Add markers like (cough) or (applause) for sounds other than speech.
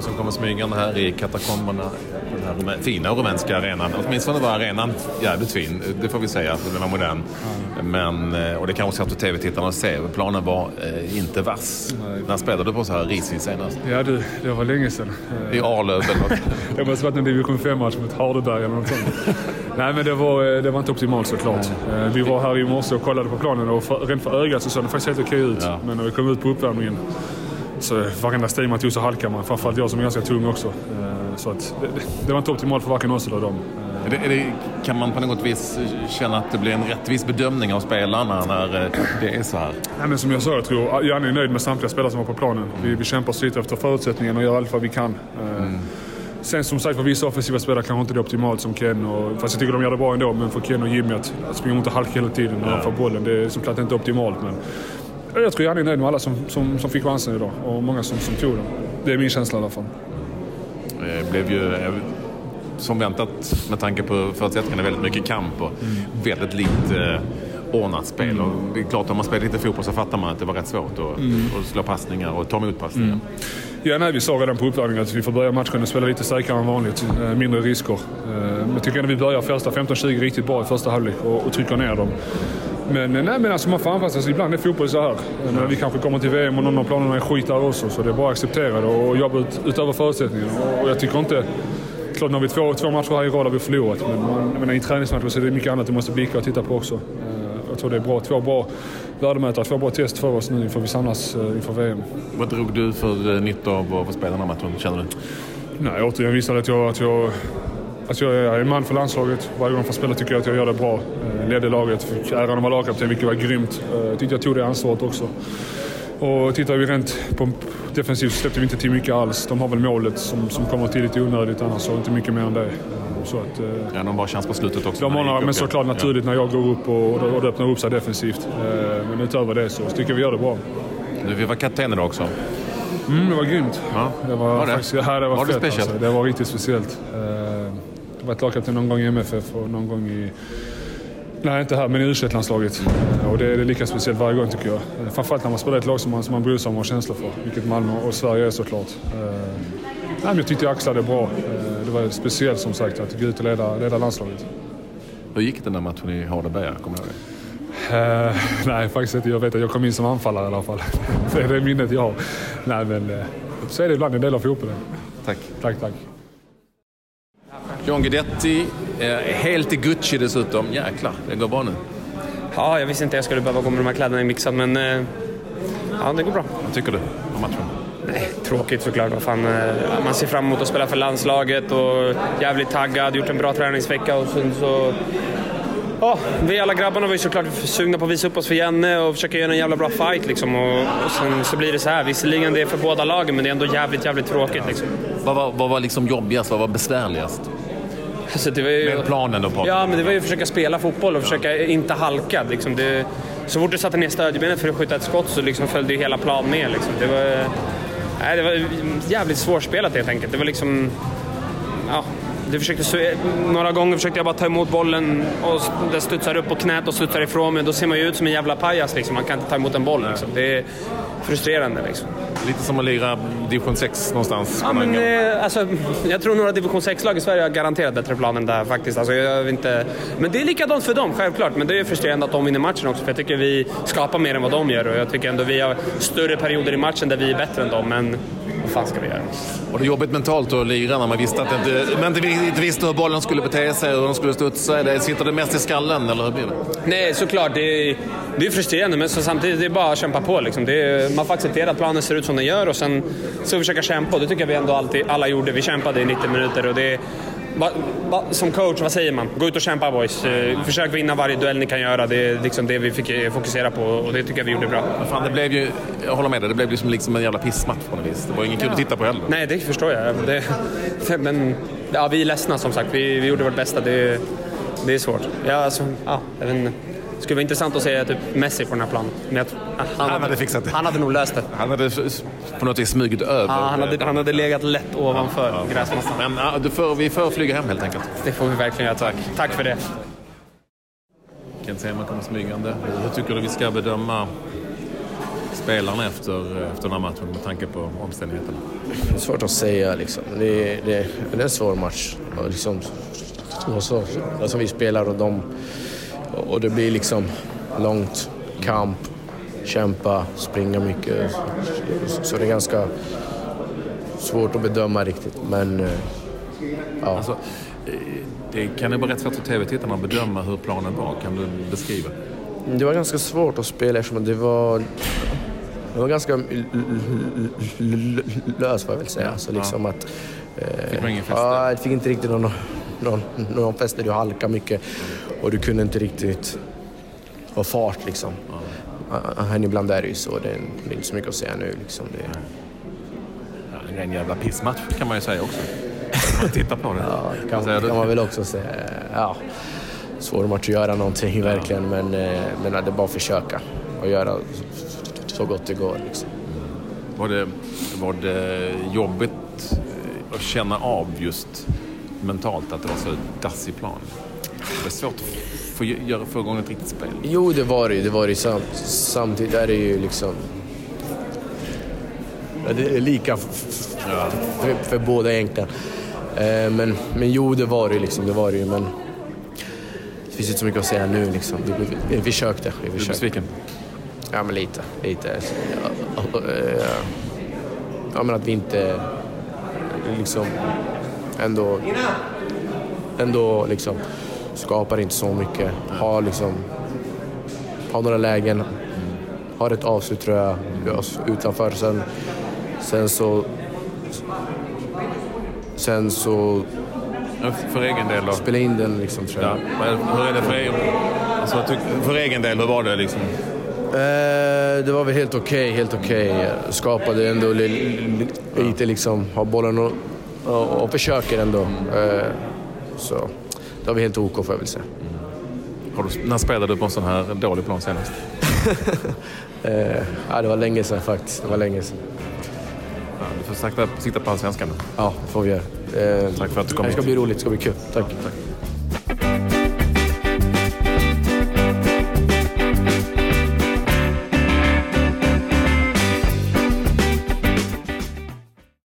någon som kommer smygande här i katakomberna den här fina rumänska arenan. Åtminstone var arenan jävligt fin, det får vi säga, för den var modern. Men, eh, och det kan också att tv-tittarna ser, planen var eh, inte vass. Nej. När spelade du på så här risig senast? Ja du, det var länge sedan. I Arlöv eller något? det måste varit en division 5-match mot Hardeberg eller något sånt. (laughs) Nej men det var, eh, det var inte optimalt såklart. Mm. Vi var här i morse och kollade på planen och för, rent för ögat så såg det faktiskt helt okej ut. Ja. Men när vi kom ut på uppvärmningen så varenda steg man tog så halkade man. Framförallt jag som är ganska tung också. Så att det, det var inte optimalt för varken oss eller dem. Är det, är det, kan man på något vis känna att det blir en rättvis bedömning av spelarna när eh, det är så här? Nej, men som jag sa, jag tror Janne är nöjd med samtliga spelare som var på planen. Vi, vi kämpar sliter efter förutsättningarna och gör allt vad vi kan. Eh, mm. Sen som sagt för vissa offensiva spelare kanske inte det är optimalt som Ken. Och, fast jag tycker de gör det bra ändå. Men för Ken och Jimmy att, att springa runt och halka hela tiden när de får bollen. Det är såklart inte optimalt. Men jag tror Janne är nöjd med alla som, som, som fick chansen idag. Och många som, som tog den. Det är min känsla i alla fall. Det eh, blev ju eh, som väntat med tanke på förutsättningarna väldigt mycket kamp och mm. väldigt lite eh, ordnat spel. Mm. Och det är klart, om man spelar lite fotboll så fattar man att det var rätt svårt att, mm. att slå passningar och ta emot passningar. Mm. Ja, nej, vi sa redan på uppvärmningen att vi får börja matchen och spela lite säkrare än vanligt. Mindre risker. Men jag tycker ändå vi börjar första 15-20 riktigt bra i första halvlek och, och trycker ner dem. Men, nej, men alltså man får anpassa sig. Ibland är fotboll så här. Men vi kanske kommer till VM och någon av planerna är skit där också. Så det är bara att acceptera det och jobba ut, utöver förutsättningarna. Och jag tycker inte... Klart, nu har vi två, två matcher här i rad har vi förlorat. Men man, menar, i träningsmatcher så är det mycket annat vi måste blicka och titta på också. Eh, jag tror det är bra. Två bra värdemätare, två bra test för oss nu inför vi samlas eh, inför VM. Vad drog du för eh, nytta av att spela den här matchen, känner du? Nej, återigen visade att jag, att jag Alltså jag är man för landslaget. Varje gång jag får spela tycker jag att jag gör det bra. Eh, ledde laget, fick äran att vara lagkapten, vilket var grymt. Eh, jag tyckte jag tog det ansvaret också. Och tittar vi rent på defensivt släppte vi inte till mycket alls. De har väl målet som, som kommer till lite onödigt annars, så inte mycket mer än det. Så att, eh, ja, de har chans på slutet också. De har, men såklart naturligt ja. när jag går upp och, och det öppnar upp sig defensivt. Men utöver det så tycker jag vi gör det bra. Du, vi var kapten idag också. Mm, det var grymt. Ja. Det var, var det? Faktiskt, det var, var fett, det speciellt? Alltså. Det var riktigt speciellt varit lagkapten någon gång i MFF och någon gång i... Nej, inte här, men i u landslaget Och det är, det är lika speciellt varje gång tycker jag. Framförallt när man spelar ett lag som man, som man bryr sig om och har känslor för. Vilket Malmö och Sverige är såklart. Uh, nej, men jag tyckte jag axlade bra. Uh, det var speciellt som sagt att gå ut och leda, leda landslaget. Hur gick den där matchen i Hardenberga? Kommer du ihåg Uh, nej, faktiskt inte. Jag vet att jag kom in som anfallare i alla fall. (laughs) det är det minnet jag har. Nej, men uh, så är det ibland en del av fotbollen. Tack. Tack, tack. John Guidetti, helt i Gucci dessutom. Jäklar, det går bra nu. Ja, jag visste inte jag skulle behöva gå med de här kläderna i mixad, men eh, ja, det går bra. Vad tycker du om matchen? Nej, tråkigt såklart. Vad fan, eh, man ser fram emot att spela för landslaget och jävligt taggad, gjort en bra träningsvecka och sen så... Ja, vi alla grabbarna var ju såklart sugna på att visa upp oss för Janne och försöka göra en jävla bra fight liksom. Och, och sen så blir det så här. Visserligen det är för båda lagen, men det är ändå jävligt, jävligt tråkigt liksom. Vad var, vad var liksom jobbigast? Vad var besvärligast? (laughs) Alltså det var ju, Med planen då? På. Ja, men det var ju att försöka spela fotboll och försöka inte halka. Liksom det, så fort du satte ner stödjebenet för att skjuta ett skott så liksom följde ju hela planen med. Liksom. Det, var, nej, det var jävligt svårspelat helt enkelt. Det var liksom... Ja, det försökte, några gånger försökte jag bara ta emot bollen och den studsar upp på knät och studsar ifrån mig. Då ser man ju ut som en jävla pajas. Liksom. Man kan inte ta emot en boll. Liksom. Det är frustrerande. Liksom. Lite som att lira division 6 någonstans. Ja, men, eh, alltså, jag tror några division 6-lag i Sverige har garanterat bättre plan än där faktiskt. Alltså, jag inte... Men det är likadant för dem, självklart. Men det är frustrerande att de vinner matchen också. För jag tycker vi skapar mer än vad de gör och jag tycker ändå vi har större perioder i matchen där vi är bättre än dem. Men vad fan ska vi göra? Var det jobbigt mentalt att lira när man visste att inte, men inte visste hur bollen skulle bete sig och hur den skulle studsa? Eller sitter det mest i skallen eller hur blir det? Nej, såklart. Det är, det är frustrerande men så samtidigt det är bara att kämpa på. Liksom. Är, man får acceptera att planen ser ut som den gör och sen så försöka kämpa. Det tycker jag vi ändå alltid, alla gjorde. Vi kämpade i 90 minuter och det Va, va, som coach, vad säger man? Gå ut och kämpa boys. Eh, försök vinna varje duell ni kan göra. Det är liksom det vi fick eh, fokusera på och det tycker jag vi gjorde bra. fan, det blev ju, jag håller med dig, det blev ju som liksom en jävla pissmatch på något vis. Det var inget kul att titta på heller. Nej, det förstår jag. Det, men ja, vi är ledsna som sagt. Vi, vi gjorde vårt bästa. Det, det är svårt. Ja, alltså, ja, jag vet inte. Det skulle vara intressant att se typ Messi på den här planen. Men han, han, hade, hade fixat det. Han hade nog löst det. Han hade på något vis smugit över. Ja, han, hade, han hade legat lätt ovanför ja, ja. gräsmattan. Men ja, du får, vi får flyga hem helt enkelt. Det får vi verkligen göra. Tack, Tack för det. Kent Sema kommer smygande. Hur tycker du vi ska bedöma spelarna efter, efter den här matchen med tanke på omständigheterna? Det är svårt att säga liksom. Det, det, det är en svår match. Liksom, och så, som vi spelar och de... Och det blir liksom långt kamp, kämpa, springa mycket. Så det är ganska svårt att bedöma riktigt. Men eh, ja. Alltså, eh, det kan ju vara rätt svårt för tv-tittarna att bedöma hur planen var. Kan du beskriva? Det var ganska svårt att spela eftersom det var, det var ganska löst får jag väl säga. Så liksom att, Fick man ingen fäste? ja, jag fick inte riktigt någon, någon, någon fäste. Du halkade mycket och du kunde inte riktigt få fart liksom. Ja. Ibland är det ju så. Det är, det är inte så mycket att säga nu. Liksom. Det, Ja, en jävla pissmatch kan man ju säga också. Om man tittar på det. (laughs) ja, kan, säger du? kan man väl också säga. Ja, svår match att göra någonting verkligen. Men, eh, men det är bara att försöka och göra så- gott det går. Liksom. Var det, var det jobbigt att känna av just mentalt att det var så dassig plan? Det är svårt att få, göra, få igång ett riktigt spel. Jo, det var det ju. Det var det. Sam, samtidigt är det ju liksom... Ja, Det är lika f- för, för båda egentligen. Eh, Men, men jo, det var det ju. Liksom, det var det ju. Men det finns inte så mycket att säga nu. Liksom. Vi, vi, vi, vi försökte. Vi Är du försökte. besviken? Ja, men lite. lite. Ja, eh, ja, men att vi inte liksom ändå, ändå liksom skapar inte så mycket. Har liksom har några lägen, har ett avslut tror jag utanför. Sen, sen så sen så För egen del då? spela in den liksom tror jag. Ja. Hur är det för egen, alltså, för egen del? Hur var det liksom? Eh, det var väl helt okej, helt okej. Skapade ändå li, li, lite liksom, har bollen och, och, försöker ändå. Eh, så det var väl helt OK får jag väl säga. Har du, när spelade du på en sån här dålig plan senast? (laughs) Eh, ja, det var länge sedan faktiskt. Det var länge sedan. Ja, du får sikta, sikta på allsvenskan nu. Ja, det får vi göra. Eh, Tack för att du kom Det ska hit. bli roligt, det ska bli kul. Tack. Tack.